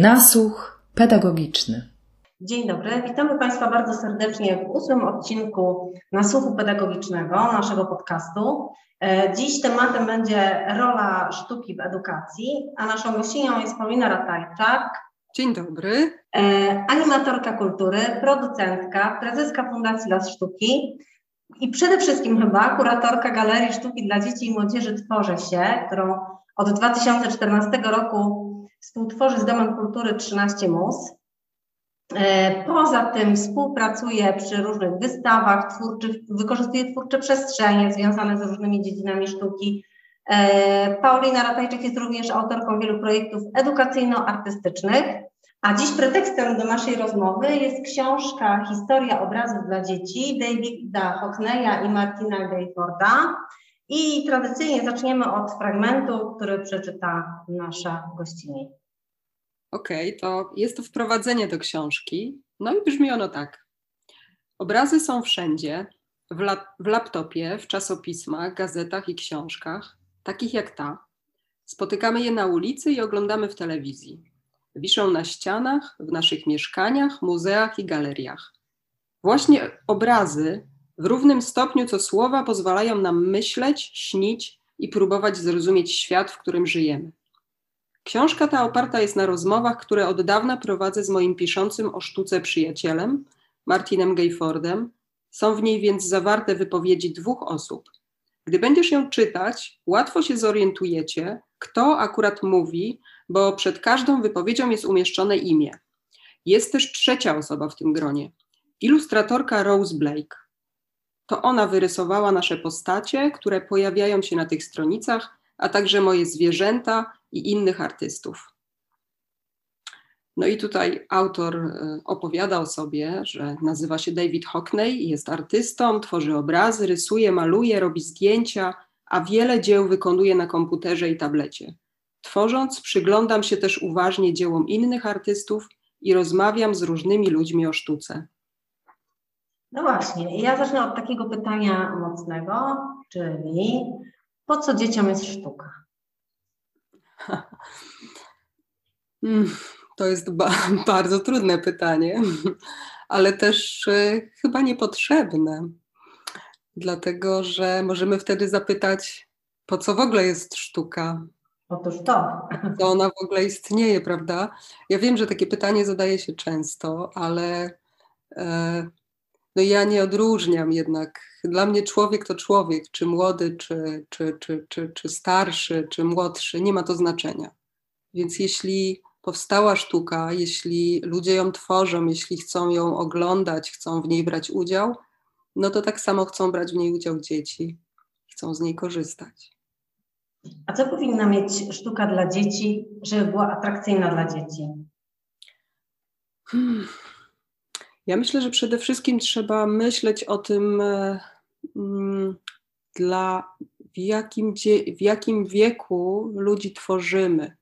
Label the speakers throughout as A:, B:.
A: Nasłuch pedagogiczny.
B: Dzień dobry, witamy Państwa bardzo serdecznie w ósmym odcinku Nasłuchu Pedagogicznego naszego podcastu. E, dziś tematem będzie rola sztuki w edukacji, a naszą gościnią jest Paulina Ratajczak.
C: Dzień dobry.
B: E, animatorka kultury, producentka, prezeska Fundacji Las Sztuki i przede wszystkim chyba kuratorka Galerii Sztuki dla Dzieci i Młodzieży Tworzę się, którą od 2014 roku współtworzy z Domem Kultury 13 Mus. E, poza tym współpracuje przy różnych wystawach twórczych, wykorzystuje twórcze przestrzenie związane z różnymi dziedzinami sztuki. E, Paulina Ratajczyk jest również autorką wielu projektów edukacyjno-artystycznych, a dziś pretekstem do naszej rozmowy jest książka Historia obrazów dla dzieci Davida Hockneya i Martina Gayforda. I tradycyjnie zaczniemy od fragmentu, który przeczyta nasza gościni.
C: Okej, okay, to jest to wprowadzenie do książki. No i brzmi ono tak. Obrazy są wszędzie, w, lap w laptopie, w czasopismach, gazetach i książkach, takich jak ta. Spotykamy je na ulicy i oglądamy w telewizji. Wiszą na ścianach, w naszych mieszkaniach, muzeach i galeriach. Właśnie obrazy w równym stopniu co słowa pozwalają nam myśleć, śnić i próbować zrozumieć świat, w którym żyjemy. Książka ta oparta jest na rozmowach, które od dawna prowadzę z moim piszącym o sztuce przyjacielem, Martinem Gayfordem. Są w niej więc zawarte wypowiedzi dwóch osób. Gdy będziesz ją czytać, łatwo się zorientujecie, kto akurat mówi, bo przed każdą wypowiedzią jest umieszczone imię. Jest też trzecia osoba w tym gronie. Ilustratorka Rose Blake. To ona wyrysowała nasze postacie, które pojawiają się na tych stronicach, a także moje zwierzęta i innych artystów. No i tutaj autor e, opowiada o sobie, że nazywa się David Hockney, jest artystą, tworzy obrazy, rysuje, maluje, robi zdjęcia, a wiele dzieł wykonuje na komputerze i tablecie. Tworząc, przyglądam się też uważnie dziełom innych artystów i rozmawiam z różnymi ludźmi o sztuce.
B: No właśnie, ja zacznę od takiego pytania mocnego, czyli po co dzieciom jest sztuka?
C: Hmm, to jest ba bardzo trudne pytanie, ale też y, chyba niepotrzebne, dlatego że możemy wtedy zapytać, po co w ogóle jest sztuka?
B: Otóż to.
C: Co ona w ogóle istnieje, prawda? Ja wiem, że takie pytanie zadaje się często, ale e, no ja nie odróżniam jednak. Dla mnie człowiek to człowiek, czy młody, czy, czy, czy, czy, czy starszy, czy młodszy, nie ma to znaczenia. Więc jeśli powstała sztuka, jeśli ludzie ją tworzą, jeśli chcą ją oglądać, chcą w niej brać udział, no to tak samo chcą brać w niej udział dzieci, chcą z niej korzystać.
B: A co powinna mieć sztuka dla dzieci, żeby była atrakcyjna dla dzieci?
C: Hmm. Ja myślę, że przede wszystkim trzeba myśleć o tym, e, mm, dla, w, jakim, w jakim wieku ludzi tworzymy.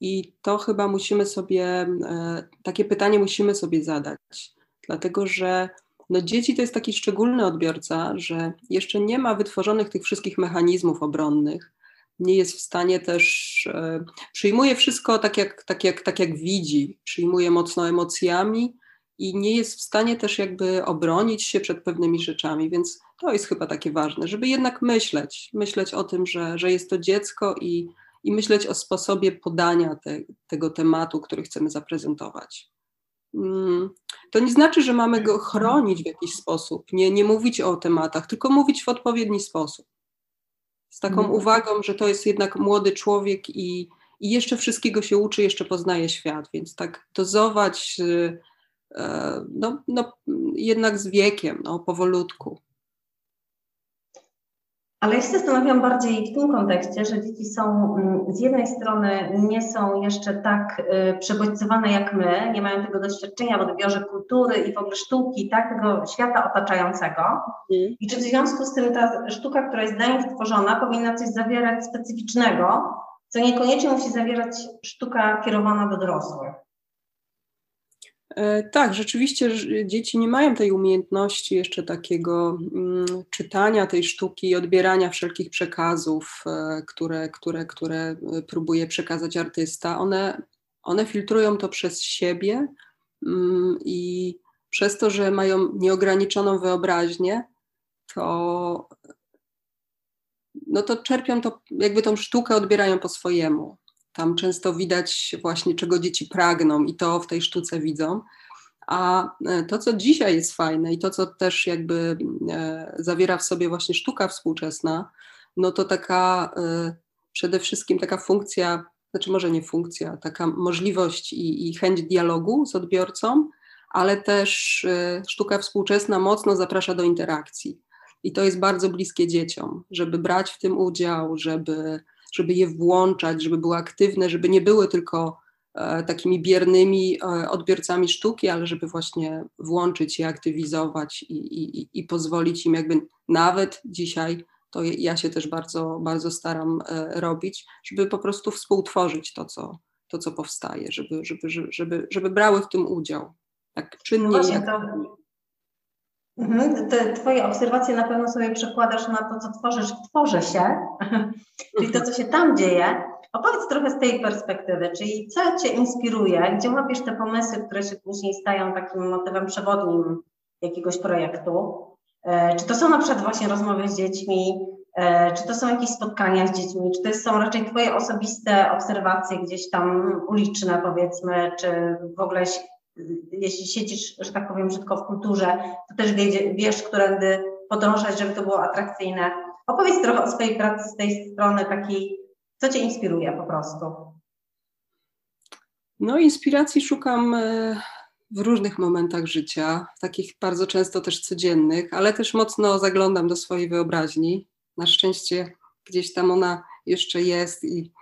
C: I to chyba musimy sobie, e, takie pytanie musimy sobie zadać, dlatego że no dzieci to jest taki szczególny odbiorca, że jeszcze nie ma wytworzonych tych wszystkich mechanizmów obronnych, nie jest w stanie też, e, przyjmuje wszystko tak jak, tak, jak, tak jak widzi, przyjmuje mocno emocjami, i nie jest w stanie też jakby obronić się przed pewnymi rzeczami, więc to jest chyba takie ważne, żeby jednak myśleć, myśleć o tym, że, że jest to dziecko i, i myśleć o sposobie podania te, tego tematu, który chcemy zaprezentować. Mm, to nie znaczy, że mamy go chronić w jakiś sposób, nie, nie mówić o tematach, tylko mówić w odpowiedni sposób. Z taką mhm. uwagą, że to jest jednak młody człowiek i, i jeszcze wszystkiego się uczy, jeszcze poznaje świat, więc tak dozować y, no, no, jednak z wiekiem, no, powolutku.
B: Ale ja się zastanawiam bardziej w tym kontekście, że dzieci są mm, z jednej strony nie są jeszcze tak y, przebodźcowane jak my, nie mają tego doświadczenia w odbiorze kultury i w ogóle sztuki, tak, tego świata otaczającego. Mm. I czy w związku z tym ta sztuka, która jest dla nich stworzona, powinna coś zawierać specyficznego, co niekoniecznie musi zawierać sztuka kierowana do dorosłych?
C: E, tak, rzeczywiście dzieci nie mają tej umiejętności jeszcze takiego mm, czytania tej sztuki i odbierania wszelkich przekazów, e, które, które, które próbuje przekazać artysta. One, one filtrują to przez siebie mm, i przez to, że mają nieograniczoną wyobraźnię, to, no to czerpią to, jakby tą sztukę odbierają po swojemu. Tam często widać właśnie, czego dzieci pragną i to w tej sztuce widzą. A e, to, co dzisiaj jest fajne i to, co też jakby e, zawiera w sobie właśnie sztuka współczesna, no to taka e, przede wszystkim taka funkcja, znaczy może nie funkcja, taka możliwość i, i chęć dialogu z odbiorcą, ale też sztuka współczesna mocno zaprasza do interakcji. I to jest bardzo bliskie dzieciom, żeby brać w tym udział, żeby, żeby je włączać, żeby były aktywne, żeby nie były tylko E, takimi biernymi e, odbiorcami sztuki, ale żeby właśnie włączyć je, aktywizować i, i, i pozwolić im jakby nawet dzisiaj, to ja się też bardzo, bardzo staram e, robić, żeby po prostu współtworzyć to, co, to, co powstaje, żeby, żeby, żeby, żeby, brały w tym udział. Tak czynnie. No jak... to...
B: Mhm. Te twoje obserwacje na pewno sobie przekładasz na to, co tworzysz w tworze się, czyli to, co się tam dzieje. Opowiedz trochę z tej perspektywy, czyli co Cię inspiruje, gdzie łapiesz te pomysły, które się później stają takim motywem przewodnim jakiegoś projektu? E, czy to są na przykład właśnie rozmowy z dziećmi, e, czy to są jakieś spotkania z dziećmi, czy to są raczej Twoje osobiste obserwacje gdzieś tam uliczne powiedzmy, czy w ogóle jeśli siedzisz, że tak powiem, brzydko w kulturze, to też wiesz, którędy podążać, żeby to było atrakcyjne. Opowiedz trochę o swojej pracy z tej strony takiej co Cię inspiruje po prostu?
C: No, inspiracji szukam e, w różnych momentach życia, takich bardzo często też codziennych, ale też mocno zaglądam do swojej wyobraźni. Na szczęście gdzieś tam ona jeszcze jest i,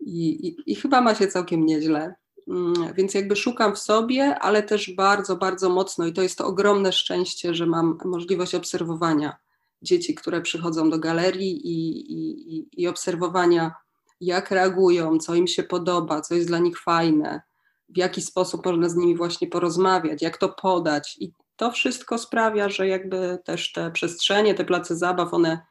C: i, i, i chyba ma się całkiem nieźle. Mm, więc jakby szukam w sobie, ale też bardzo, bardzo mocno i to jest to ogromne szczęście, że mam możliwość obserwowania dzieci, które przychodzą do galerii i, i, i obserwowania jak reagują, co im się podoba, co jest dla nich fajne, w jaki sposób można z nimi właśnie porozmawiać, jak to podać. I to wszystko sprawia, że jakby też te przestrzenie, te place zabaw, one,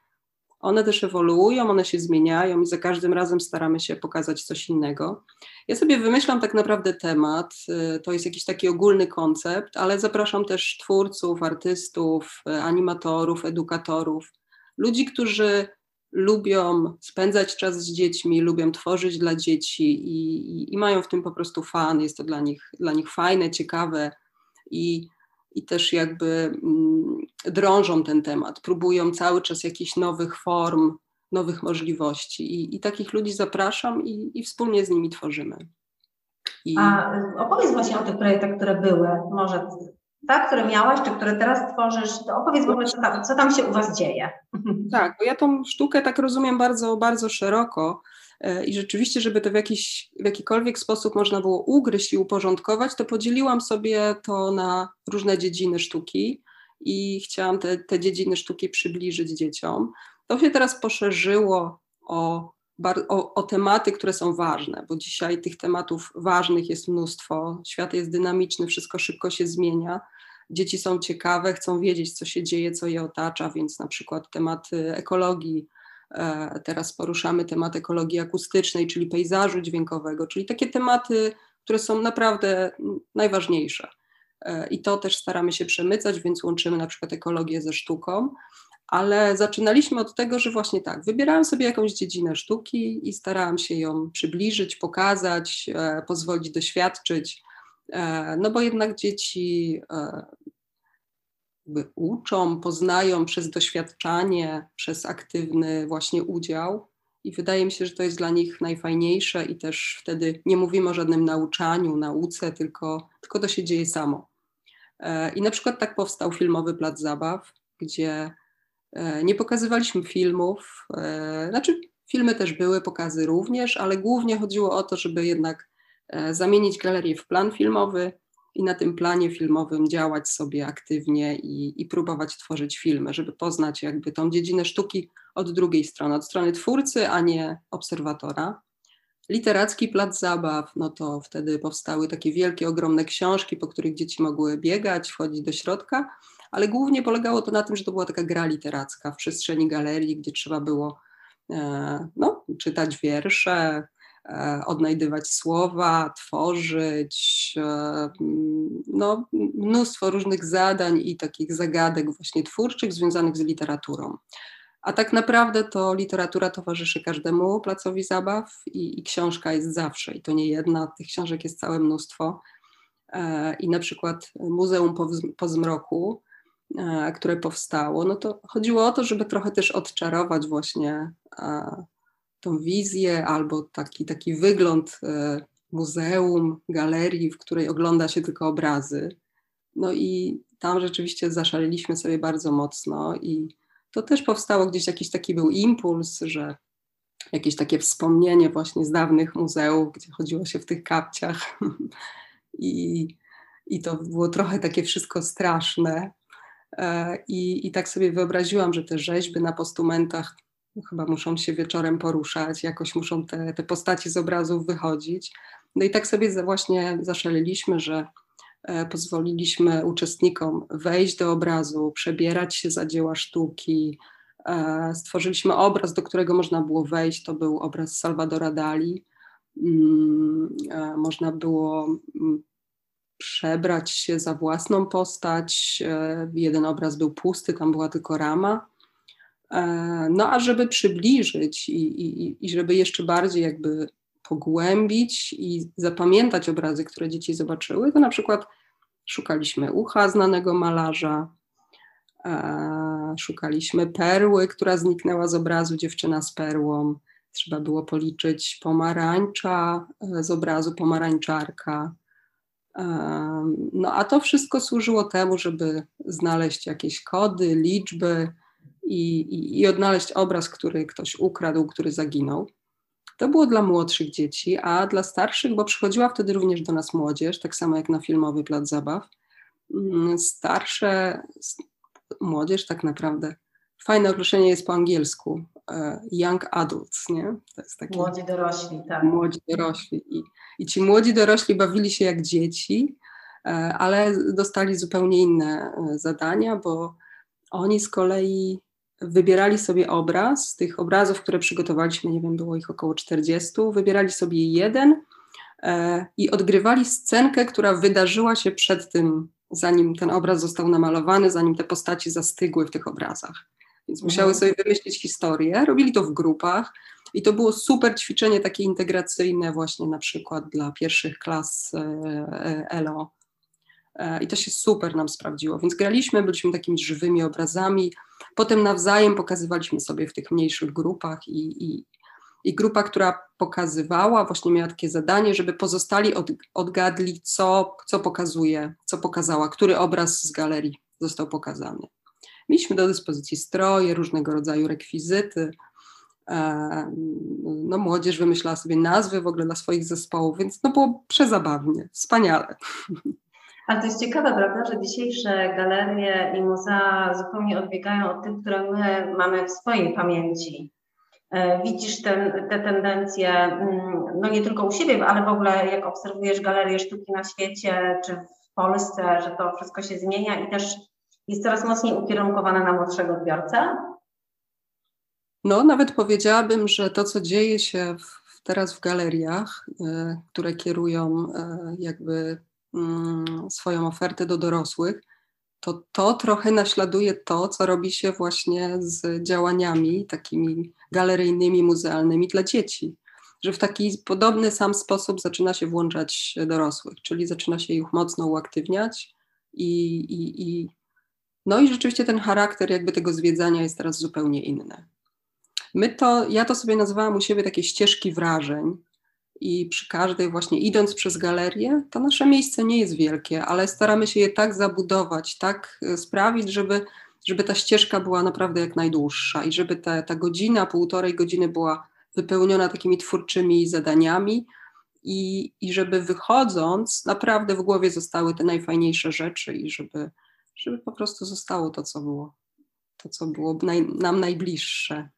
C: one też ewoluują, one się zmieniają i za każdym razem staramy się pokazać coś innego. Ja sobie wymyślam tak naprawdę temat, y, to jest jakiś taki ogólny koncept, ale zapraszam też twórców, artystów, y, animatorów, edukatorów, ludzi, którzy lubią spędzać czas z dziećmi, lubią tworzyć dla dzieci i, i, i, mają w tym po prostu fan, jest to dla nich, dla nich fajne, ciekawe i, i też jakby mm, drążą ten temat, próbują cały czas jakichś nowych form, nowych możliwości i, i takich ludzi zapraszam i, i wspólnie z nimi tworzymy.
B: I... A opowiedz właśnie o tych projektach, które były, może tak, które miałaś, czy które teraz tworzysz, to opowiedz w ogóle, co tam, co tam się u Was dzieje.
C: Tak, bo ja tą sztukę tak rozumiem bardzo, bardzo szeroko e, i rzeczywiście, żeby to w, jakiś, w jakikolwiek sposób można było ugryźć i uporządkować, to podzieliłam sobie to na różne dziedziny sztuki i chciałam te, te dziedziny sztuki przybliżyć dzieciom. To się teraz poszerzyło o, o, o, tematy, które są ważne, bo dzisiaj tych tematów ważnych jest mnóstwo. Świat jest dynamiczny, wszystko szybko się zmienia dzieci są ciekawe, chcą wiedzieć, co się dzieje, co je otacza, więc na przykład temat ekologii. E, teraz poruszamy temat ekologii akustycznej, czyli pejzażu dźwiękowego, czyli takie tematy, które są naprawdę najważniejsze. E, I to też staramy się przemycać, więc łączymy na przykład ekologię ze sztuką. Ale zaczynaliśmy od tego, że właśnie tak, wybierałam sobie jakąś dziedzinę sztuki i starałam się ją przybliżyć, pokazać, e, pozwolić doświadczyć, E, no bo jednak dzieci e, uczą, poznają przez doświadczanie, przez aktywny właśnie udział. I wydaje mi się, że to jest dla nich najfajniejsze, i też wtedy nie mówimy o żadnym nauczaniu, nauce, tylko, tylko to się dzieje samo. E, I na przykład tak powstał filmowy plac zabaw, gdzie nie pokazywaliśmy filmów, znaczy filmy też były, pokazy również, ale głównie chodziło o to, żeby jednak E, zamienić galerię w plan filmowy i na tym planie filmowym działać sobie aktywnie i, i próbować tworzyć filmy, żeby poznać jakby tą dziedzinę sztuki od drugiej strony, od strony twórcy, a nie obserwatora. Literacki plac zabaw, no to wtedy powstały takie wielkie, ogromne książki, po których dzieci mogły biegać, wchodzić do środka, ale głównie polegało to na tym, że to była taka gra literacka w przestrzeni galerii, gdzie trzeba było e, no, czytać wiersze, e, odnajdywać słowa, tworzyć, e, no, mnóstwo różnych zadań i takich zagadek właśnie twórczych związanych z literaturą. A tak naprawdę to literatura towarzyszy każdemu placowi zabaw i, i książka jest zawsze, i to nie jedna, tych książek jest całe mnóstwo. E, I na przykład Muzeum po, po Zmroku, e, które powstało, no to chodziło o to, żeby trochę też odczarować właśnie e, tą wizję albo taki, taki wygląd muzeum, galerii, w której ogląda się tylko obrazy. No i tam rzeczywiście zaszaleliśmy sobie bardzo mocno i to też powstało gdzieś jakiś taki był impuls, że jakieś takie wspomnienie właśnie z dawnych muzeów, gdzie chodziło się w tych kapciach i, i to było trochę takie wszystko straszne. E, I, I tak sobie wyobraziłam, że te rzeźby na postumentach chyba muszą się wieczorem poruszać, jakoś muszą te, te postaci z obrazów wychodzić. No i tak sobie właśnie zaszaleliśmy, że pozwoliliśmy uczestnikom wejść do obrazu, przebierać się za dzieła sztuki. E, stworzyliśmy obraz, do którego można było wejść. To był obraz Salvadora Dali. Mm, e, można było mm, przebrać się za własną postać. Jeden obraz był pusty, tam była tylko rama. No a żeby przybliżyć i, i, i żeby jeszcze bardziej jakby pogłębić i zapamiętać obrazy, które dzieci zobaczyły, to na przykład szukaliśmy ucha znanego malarza, e, szukaliśmy perły, która zniknęła z obrazu Dziewczyna z perłą. Trzeba było policzyć pomarańcza e, z obrazu pomarańczarka. E, no a to wszystko służyło temu, żeby znaleźć jakieś kody, liczby i, i, i odnaleźć obraz, który ktoś ukradł, który zaginął. To było dla młodszych dzieci, a dla starszych, bo przychodziła wtedy również do nas młodzież, tak samo jak na filmowy plac zabaw. Mm, starsze, młodzież tak naprawdę. Fajne określenie jest po angielsku. E, young adults, nie?
B: To jest taki, młodzi dorośli, tak.
C: Młodzi dorośli. I, I ci młodzi dorośli bawili się jak dzieci, e, ale dostali zupełnie inne e, zadania, bo oni z kolei wybierali sobie obraz, z tych obrazów, które przygotowaliśmy, nie wiem, było ich około 40, wybierali sobie jeden e, i odgrywali scenkę, która wydarzyła się przed tym, zanim ten obraz został namalowany, zanim te postaci zastygły w tych obrazach. Więc musiały mhm. sobie wymyślić historię, robili to w grupach i to było super ćwiczenie takie integracyjne właśnie na przykład dla pierwszych klas e, e, ELO. I to się super nam sprawdziło, więc graliśmy, byliśmy takimi żywymi obrazami, Potem nawzajem pokazywaliśmy sobie w tych mniejszych grupach i, i, i grupa, która pokazywała, właśnie miała takie zadanie, żeby pozostali od, odgadli, co, co pokazuje, co pokazała, który obraz z galerii został pokazany. Mieliśmy do dyspozycji stroje, różnego rodzaju rekwizyty. E, no, młodzież wymyślała sobie nazwy w ogóle dla swoich zespołów, więc no było przezabawnie, wspaniale.
B: Ale to jest ciekawe, prawda, że dzisiejsze galerie i muzea zupełnie odbiegają od tych, które my mamy w swojej pamięci. E, widzisz ten, te tendencje, mm, no nie tylko u siebie, ale w ogóle jak obserwujesz galerie sztuki na świecie czy w Polsce, że to wszystko się zmienia i też jest coraz mocniej ukierunkowane na młodszego odbiorcę?
C: No, nawet powiedziałabym, że to, co dzieje się w, teraz w galeriach, y, które kierują y, jakby swoją ofertę do dorosłych, to to trochę naśladuje to, co robi się właśnie z działaniami takimi galeryjnymi, muzealnymi dla dzieci. Że w taki podobny sam sposób zaczyna się włączać dorosłych, czyli zaczyna się ich mocno uaktywniać i, i, i no i rzeczywiście ten charakter jakby tego zwiedzania jest teraz zupełnie inny. My to, ja to sobie nazywałam u siebie takie ścieżki wrażeń, i przy każdej właśnie idąc przez galerię, to nasze miejsce nie jest wielkie, ale staramy się je tak zabudować, tak e, sprawić, żeby, żeby ta ścieżka była naprawdę jak najdłuższa i żeby ta, ta godzina, półtorej godziny była wypełniona takimi twórczymi zadaniami i, i żeby wychodząc naprawdę w głowie zostały te najfajniejsze rzeczy i żeby, żeby po prostu zostało to, co było, to, co było naj, nam najbliższe.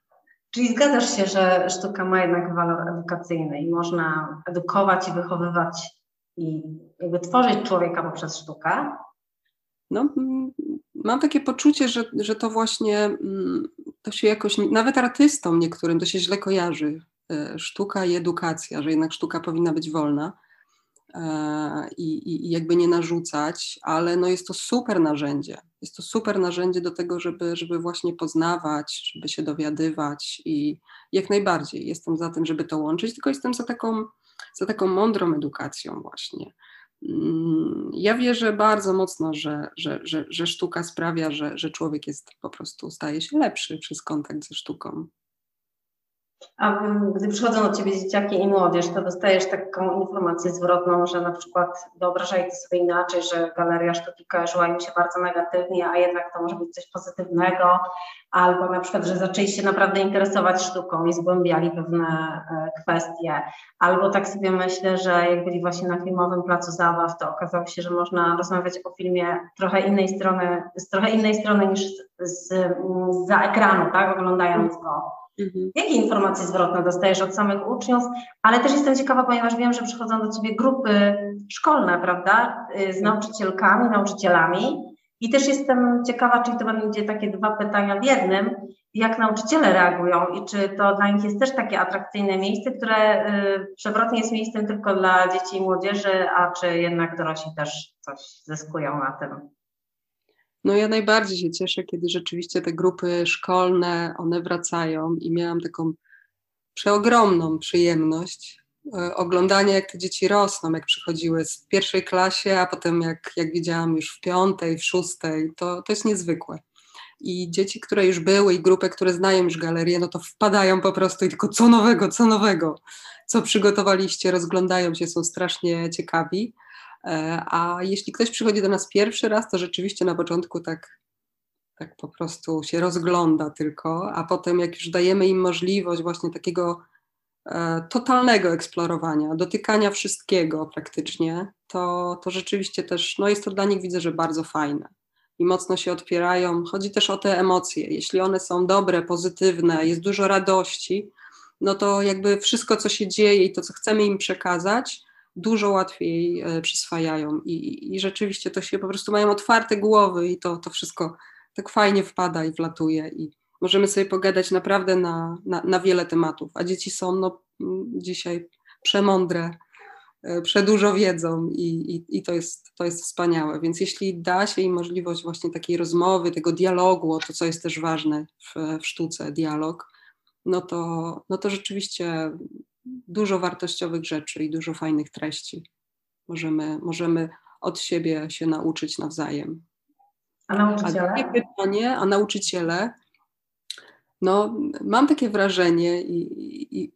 B: Czyli zgadzasz się, że sztuka ma jednak walor edukacyjny i można edukować i wychowywać i jakby tworzyć człowieka poprzez sztukę?
C: No, mam takie poczucie, że, że to właśnie mm, to się jakoś, nawet artystom niektórym to się źle kojarzy sztuka i edukacja, że jednak sztuka powinna być wolna i, i jakby nie narzucać, ale no jest to super narzędzie. Jest to super narzędzie do tego, żeby, żeby właśnie poznawać, żeby się dowiadywać i jak najbardziej jestem za tym, żeby to łączyć, tylko jestem za taką, za taką mądrą edukacją właśnie. Mm, ja wierzę bardzo mocno, że, że, że, że sztuka sprawia, że, że człowiek jest po prostu, staje się lepszy przez kontakt ze sztuką.
B: A gdy przychodzą do Ciebie dzieciaki i młodzież, to dostajesz taką informację zwrotną, że na przykład wyobrażajcie sobie inaczej, że Galeria Sztuki kojarzyła im się bardzo negatywnie, a jednak to może być coś pozytywnego, albo na przykład, że zaczęli się naprawdę interesować sztuką i zgłębiali pewne e, kwestie, albo tak sobie myślę, że jak byli właśnie na filmowym placu zabaw, to okazało się, że można rozmawiać o filmie trochę innej strony, z trochę innej strony niż z, z, za ekranu, tak, oglądając go. Mhm. Jakie informacje zwrotne dostajesz od samych uczniów? Ale też jestem ciekawa, ponieważ wiem, że przychodzą do Ciebie grupy szkolne, prawda, y, z nauczycielkami, nauczycielami. I też jestem ciekawa, czy to będzie takie dwa pytania w jednym, jak nauczyciele reagują i czy to dla nich jest też takie atrakcyjne miejsce, które y, przewrotnie jest miejscem tylko dla dzieci i młodzieży, a czy jednak dorośli też coś zyskują na tym?
C: No ja najbardziej się cieszę, kiedy rzeczywiście te grupy szkolne, one wracają i miałam taką przeogromną przyjemność e, oglądania, jak te dzieci rosną, jak przychodziły z pierwszej klasie, a potem jak, jak widziałam już w piątej, w szóstej, to, to jest niezwykłe. I dzieci, które już były i grupy, które znają już galerię, no to wpadają po prostu i tylko co nowego, co nowego, co przygotowaliście, rozglądają się, są strasznie ciekawi. E, a jeśli ktoś przychodzi do nas pierwszy raz, to rzeczywiście na początku tak, tak po prostu się rozgląda tylko, a potem jak już dajemy im możliwość właśnie takiego e, totalnego eksplorowania, dotykania wszystkiego praktycznie, to, to rzeczywiście też, no jest to dla nich widzę, że bardzo fajne i mocno się otwierają. Chodzi też o te emocje. Jeśli one są dobre, pozytywne, jest dużo radości, no to jakby wszystko, co się dzieje i to, co chcemy im przekazać, dużo łatwiej e, przyswajają i, i rzeczywiście to się po prostu mają otwarte głowy i to, to wszystko tak fajnie wpada i wlatuje i możemy sobie pogadać naprawdę na, na, na wiele tematów, a dzieci są no, dzisiaj przemądre, e, przedużo wiedzą i, i, i, to, jest, to jest wspaniałe. Więc jeśli da się im możliwość właśnie takiej rozmowy, tego dialogu, to co jest też ważne w, w sztuce, dialog, no to, no to rzeczywiście dużo wartościowych rzeczy i dużo fajnych treści. Możemy, możemy od siebie się nauczyć nawzajem.
B: A nauczyciele? A
C: pytanie, a nauczyciele, no, mam takie wrażenie i, i,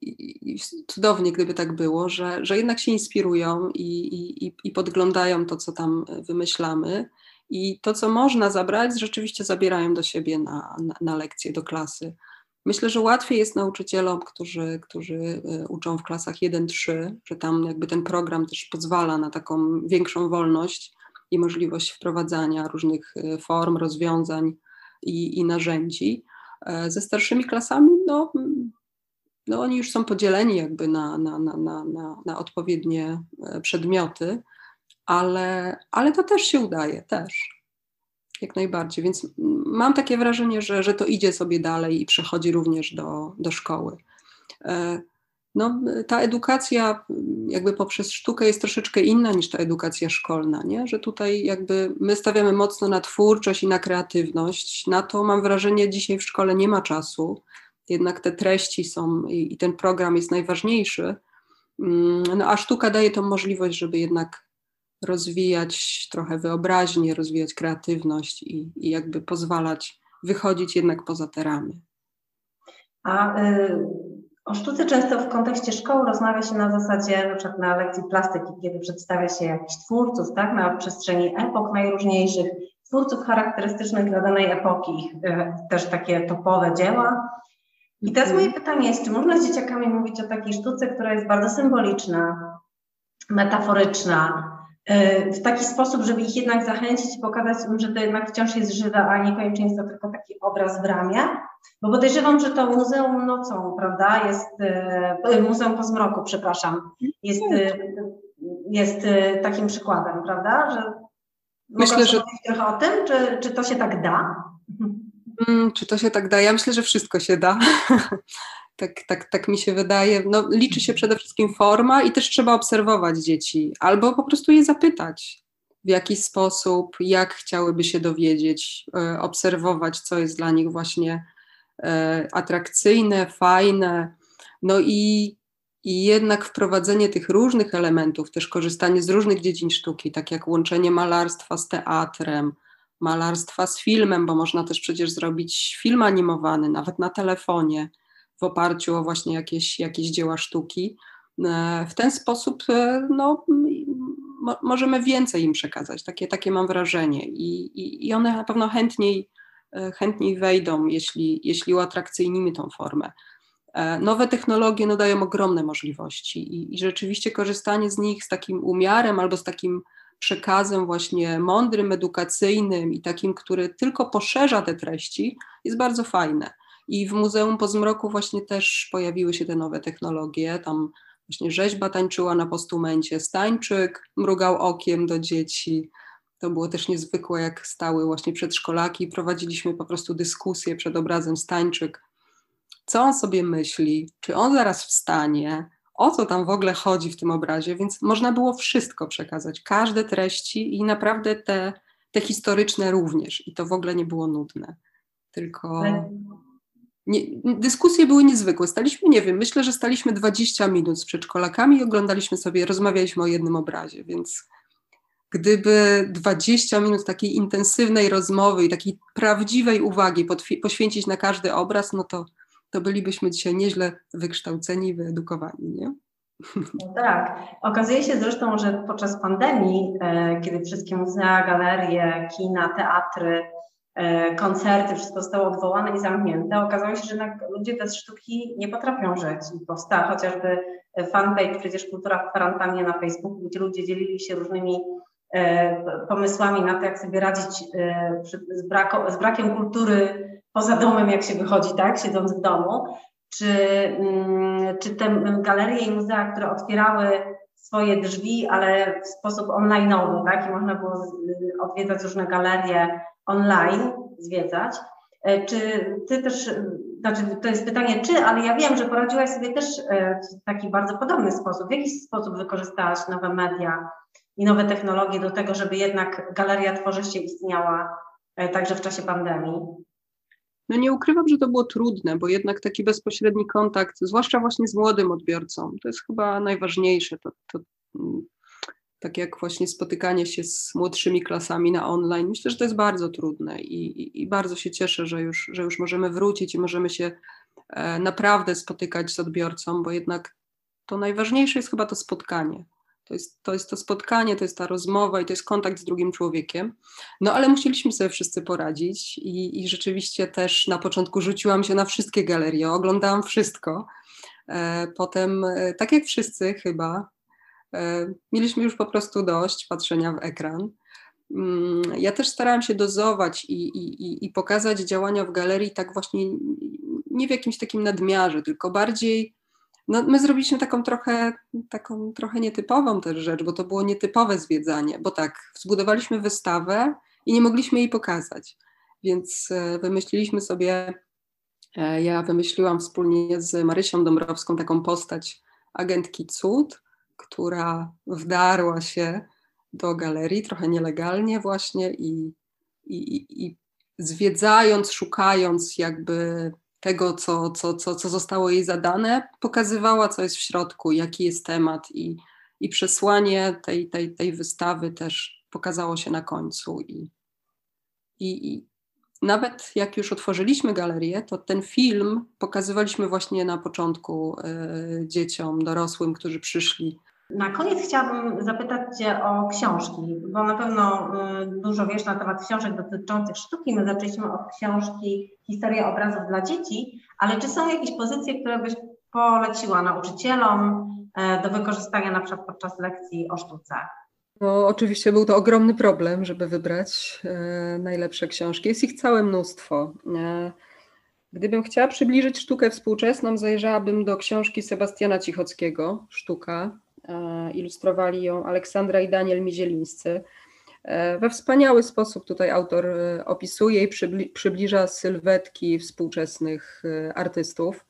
C: i, cudownie, gdyby tak było, że, że jednak się inspirują i, i, podglądają to, co tam wymyślamy. I to, co można zabrać, rzeczywiście zabierają do siebie na, na, na lekcje, do klasy. Myślę, że łatwiej jest nauczycielom, którzy, którzy e, uczą w klasach 1-3, że tam jakby ten program też pozwala na taką większą wolność i możliwość wprowadzania różnych e, form, rozwiązań i, i narzędzi. E, ze starszymi klasami, no, no oni już są podzieleni jakby na, na, na, na, na odpowiednie przedmioty, ale, ale to też się udaje, też jak najbardziej. Więc mam takie wrażenie, że, że to idzie sobie dalej i przechodzi również do, do szkoły. E, no, ta edukacja jakby poprzez sztukę jest troszeczkę inna niż ta edukacja szkolna, nie? że tutaj jakby my stawiamy mocno na twórczość i na kreatywność. Na to mam wrażenie dzisiaj w szkole nie ma czasu, jednak te treści są i, i ten program jest najważniejszy. Mm, no, a sztuka daje tą możliwość, żeby jednak rozwijać trochę wyobraźnię, rozwijać kreatywność i, i jakby pozwalać wychodzić jednak poza te ramy.
B: A y, o sztuce często w kontekście szkoły rozmawia się na zasadzie na przykład na lekcji plastyki, kiedy przedstawia się jakichś twórców, tak, na przestrzeni epok najróżniejszych, twórców charakterystycznych dla danej epoki, y, też takie topowe dzieła. I teraz moje pytanie jest, czy można z dzieciakami mówić o takiej sztuce, która jest bardzo symboliczna, metaforyczna, w taki sposób, żeby ich jednak zachęcić i pokazać im, że to jednak wciąż jest żywe, a niekoniecznie jest to tylko taki obraz w ramie. Bo podejrzewam, że to Muzeum Nocą, prawda, jest, e, Muzeum po zmroku, przepraszam, jest, e, jest takim przykładem, prawda, że Myślę, że trochę o tym, czy, czy to się tak da?
C: Hmm, czy to się tak da? Ja myślę, że wszystko się da. Tak, tak, tak mi się wydaje. No, liczy się przede wszystkim forma i też trzeba obserwować dzieci, albo po prostu je zapytać, w jaki sposób, jak chciałyby się dowiedzieć, e, obserwować, co jest dla nich właśnie e, atrakcyjne, fajne. No i, i jednak wprowadzenie tych różnych elementów, też korzystanie z różnych dziedzin sztuki, tak jak łączenie malarstwa z teatrem, malarstwa z filmem, bo można też przecież zrobić film animowany, nawet na telefonie, w oparciu o właśnie jakieś, jakieś dzieła sztuki. E, w ten sposób no, mo możemy więcej im przekazać, takie, takie mam wrażenie i, i, i one na pewno chętniej, e, chętniej wejdą, jeśli, jeśli uatrakcyjnimy tą formę. E, nowe technologie no, dają ogromne możliwości i, i rzeczywiście korzystanie z nich z takim umiarem albo z takim przekazem właśnie mądrym, edukacyjnym i takim, który tylko poszerza te treści, jest bardzo fajne. I w Muzeum Pozmroku właśnie też pojawiły się te nowe technologie. Tam Właśnie rzeźba tańczyła na postumencie, Stańczyk mrugał okiem do dzieci. To było też niezwykłe, jak stały właśnie przedszkolaki prowadziliśmy po prostu dyskusję przed obrazem Stańczyk. Co on sobie myśli? Czy on zaraz wstanie? O co tam w ogóle chodzi w tym obrazie? Więc można było wszystko przekazać, każde treści i naprawdę te, te historyczne również. I to w ogóle nie było nudne. Tylko nie, dyskusje były niezwykłe. Staliśmy, nie wiem, myślę, że staliśmy 20 minut z przedszkolakami i oglądaliśmy sobie, rozmawialiśmy o jednym obrazie, więc gdyby 20 minut takiej intensywnej rozmowy i takiej prawdziwej uwagi poświęcić na każdy obraz, no to, to bylibyśmy dzisiaj nieźle wykształceni, wyedukowani, nie?
B: No tak. Okazuje się zresztą, że podczas pandemii, e, kiedy wszystkie muzea, galerie, kina, teatry koncerty, wszystko zostało odwołane i zamknięte. Okazało się, że jednak ludzie bez sztuki nie potrafią żyć. I powstała chociażby fanpage, przecież Kultura w kwarantannie na Facebooku, gdzie ludzie dzielili się różnymi e, pomysłami na to, jak sobie radzić e, z, z brakiem kultury poza domem, jak się wychodzi, tak, siedząc w domu. Czy, mm, czy te galerie i muzea, które otwierały swoje drzwi, ale w sposób online'owy, tak, i można było odwiedzać różne galerie, online zwiedzać. E, czy ty też, znaczy to jest pytanie czy, ale ja wiem, że poradziłaś sobie też e, w taki bardzo podobny sposób. W jaki sposób wykorzystałaś nowe media i nowe technologie do tego, żeby jednak Galeria Tworzy się istniała e, także w czasie pandemii?
C: No nie ukrywam, że to było trudne, bo jednak taki bezpośredni kontakt, zwłaszcza właśnie z młodym odbiorcą, to jest chyba najważniejsze. To, to tak jak właśnie spotykanie się z młodszymi klasami na online. Myślę, że to jest bardzo trudne i, i, i bardzo się cieszę, że już, że już możemy wrócić i możemy się e, naprawdę spotykać z odbiorcą, bo jednak to najważniejsze jest chyba to spotkanie. To jest, to jest to spotkanie, to jest ta rozmowa i to jest kontakt z drugim człowiekiem. No ale musieliśmy sobie wszyscy poradzić i, i rzeczywiście też na początku rzuciłam się na wszystkie galerie, oglądałam wszystko. E, potem, e, tak jak wszyscy chyba, mieliśmy już po prostu dość patrzenia w ekran. Mm, ja też starałam się dozować i, i, i pokazać działania w galerii tak właśnie nie w jakimś takim nadmiarze, tylko bardziej. No, my zrobiliśmy taką trochę, taką trochę nietypową też rzecz, bo to było nietypowe zwiedzanie, bo tak, zbudowaliśmy wystawę i nie mogliśmy jej pokazać. Więc e, wymyśliliśmy sobie, e, ja wymyśliłam wspólnie z Marysią Dąbrowską taką postać agentki cud, która wdarła się do galerii trochę nielegalnie właśnie i, i, i zwiedzając, szukając jakby tego, co, co, co, co zostało jej zadane, pokazywała, co jest w środku, jaki jest temat i, i przesłanie tej, tej, tej wystawy też pokazało się na końcu. I, i, i nawet jak już otworzyliśmy galerię, to ten film pokazywaliśmy właśnie na początku y, dzieciom, dorosłym, którzy przyszli
B: na koniec chciałabym zapytać Cię o książki, bo na pewno y, dużo wiesz na temat książek dotyczących sztuki. My zaczęliśmy od książki Historia obrazów dla dzieci, ale czy są jakieś pozycje, które byś poleciła nauczycielom e, do wykorzystania na przykład podczas lekcji o sztuce?
C: No, oczywiście był to ogromny problem, żeby wybrać e, najlepsze książki. Jest ich całe mnóstwo. E, gdybym chciała przybliżyć sztukę współczesną, zajrzałabym do książki Sebastiana Cichockiego, Sztuka. E, ilustrowali ją Aleksandra i Daniel Mizielińscy. E, we wspaniały sposób tutaj autor e, opisuje i przybliża sylwetki współczesnych artystów.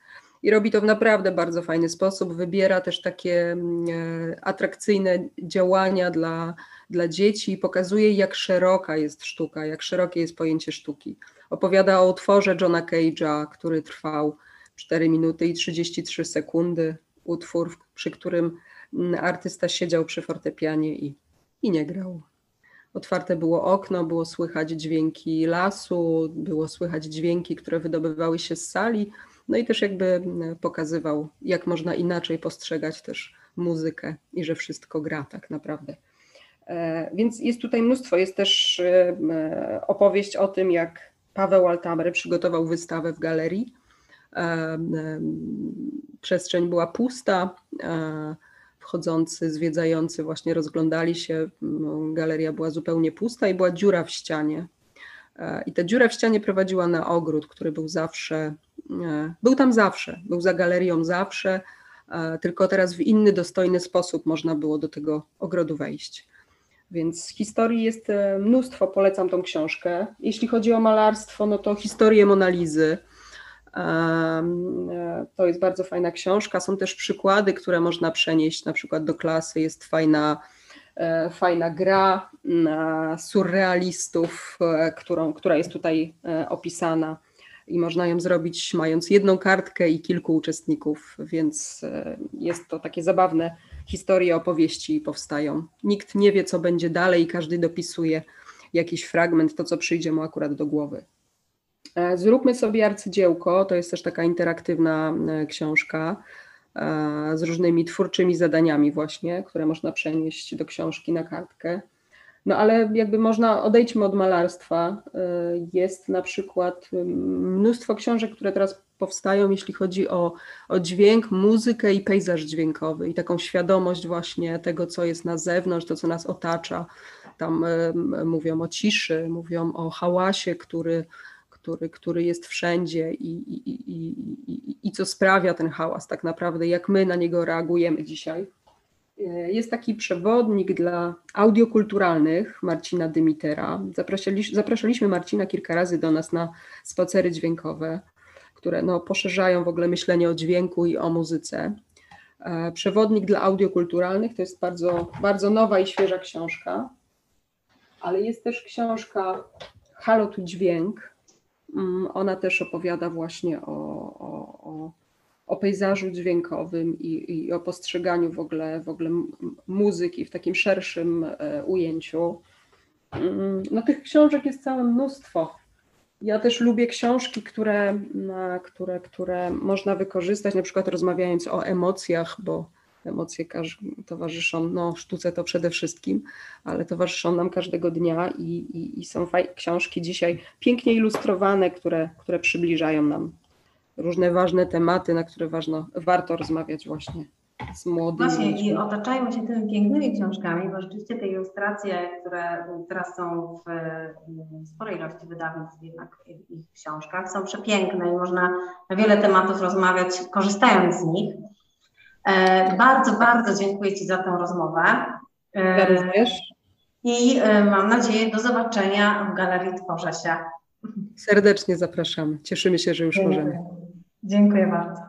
C: I robi to w naprawdę bardzo fajny sposób. Wybiera też takie mm, e, atrakcyjne działania dla, dla dzieci i pokazuje, jak szeroka jest sztuka, jak szerokie jest pojęcie sztuki. Opowiada o utworze Johna Cage'a, który trwał 4 minuty i 33 sekundy. Utwór, przy którym mm, artysta siedział przy fortepianie i, i nie grał. Otwarte było okno, było słychać dźwięki lasu, było słychać dźwięki, które wydobywały się z sali no i też jakby pokazywał, jak można inaczej postrzegać też muzykę i że wszystko gra tak naprawdę. E, więc jest tutaj mnóstwo. Jest też e, opowieść o tym, jak Paweł Altamry przygotował wystawę w galerii. E, przestrzeń była pusta. Wchodzący, zwiedzający właśnie rozglądali się. Galeria była zupełnie pusta i była dziura w ścianie. I ta dziura w ścianie prowadziła na ogród, który był zawsze był tam zawsze, był za galerią zawsze, e, tylko teraz w inny, dostojny sposób można było do tego ogrodu wejść. Więc historii jest e, mnóstwo, polecam tą książkę. Jeśli chodzi o malarstwo, no to historię Monalizy. E, to jest bardzo fajna książka. Są też przykłady, które można przenieść na przykład do klasy. Jest fajna, fajna gra surrealistów, którą, która jest tutaj opisana. I można ją zrobić mając jedną kartkę i kilku uczestników, więc e, jest to takie zabawne. Historie, opowieści powstają. Nikt nie wie, co będzie dalej, każdy dopisuje jakiś fragment, to co przyjdzie mu akurat do głowy. E, zróbmy sobie arcydziełko, to jest też taka interaktywna e, książka z różnymi twórczymi zadaniami właśnie, które można przenieść do książki na kartkę. No ale jakby można, odejdźmy od malarstwa. Jest na przykład mnóstwo książek, które teraz powstają, jeśli chodzi o, o dźwięk, muzykę i pejzaż dźwiękowy i taką świadomość właśnie tego, co jest na zewnątrz, to, co nas otacza. Tam y, mówią o ciszy, mówią o hałasie, który, który, który jest wszędzie i, i, i, i, i co sprawia ten hałas tak naprawdę, jak my na niego reagujemy dzisiaj. Jest taki przewodnik dla audiokulturalnych Marcina Dymitera. Zapraszaliśmy Marcina kilka razy do nas na spacery dźwiękowe, które no, poszerzają w ogóle myślenie o dźwięku i o muzyce. E, przewodnik dla audiokulturalnych to jest bardzo, bardzo nowa i świeża książka, ale jest też książka Halo tu dźwięk. Mm, ona też opowiada właśnie o, o, o o pejzażu dźwiękowym i, i, o postrzeganiu w ogóle, w ogóle muzyki w takim szerszym e, ujęciu. Mm, no tych książek jest całe mnóstwo. Ja też lubię książki, które, które, które można wykorzystać, na przykład rozmawiając o emocjach, bo emocje towarzyszą, no sztuce to przede wszystkim, ale towarzyszą nam każdego dnia i, i, i są książki dzisiaj pięknie ilustrowane, które, które przybliżają nam różne ważne tematy, na które ważno, warto rozmawiać właśnie z młodymi.
B: Właśnie i otaczajmy się tymi pięknymi książkami, bo rzeczywiście te ilustracje, które teraz są w sporej ilości wydawnictw jednak ich książkach, są przepiękne i można na wiele tematów rozmawiać, korzystając z nich. E, bardzo, bardzo dziękuję Ci za tę rozmowę.
C: E, ja również.
B: I e, mam nadzieję do zobaczenia w Galerii Tworzę się.
C: Serdecznie zapraszamy. Cieszymy się, że już
B: Dziękuję.
C: możemy.
B: Dziękuję bardzo.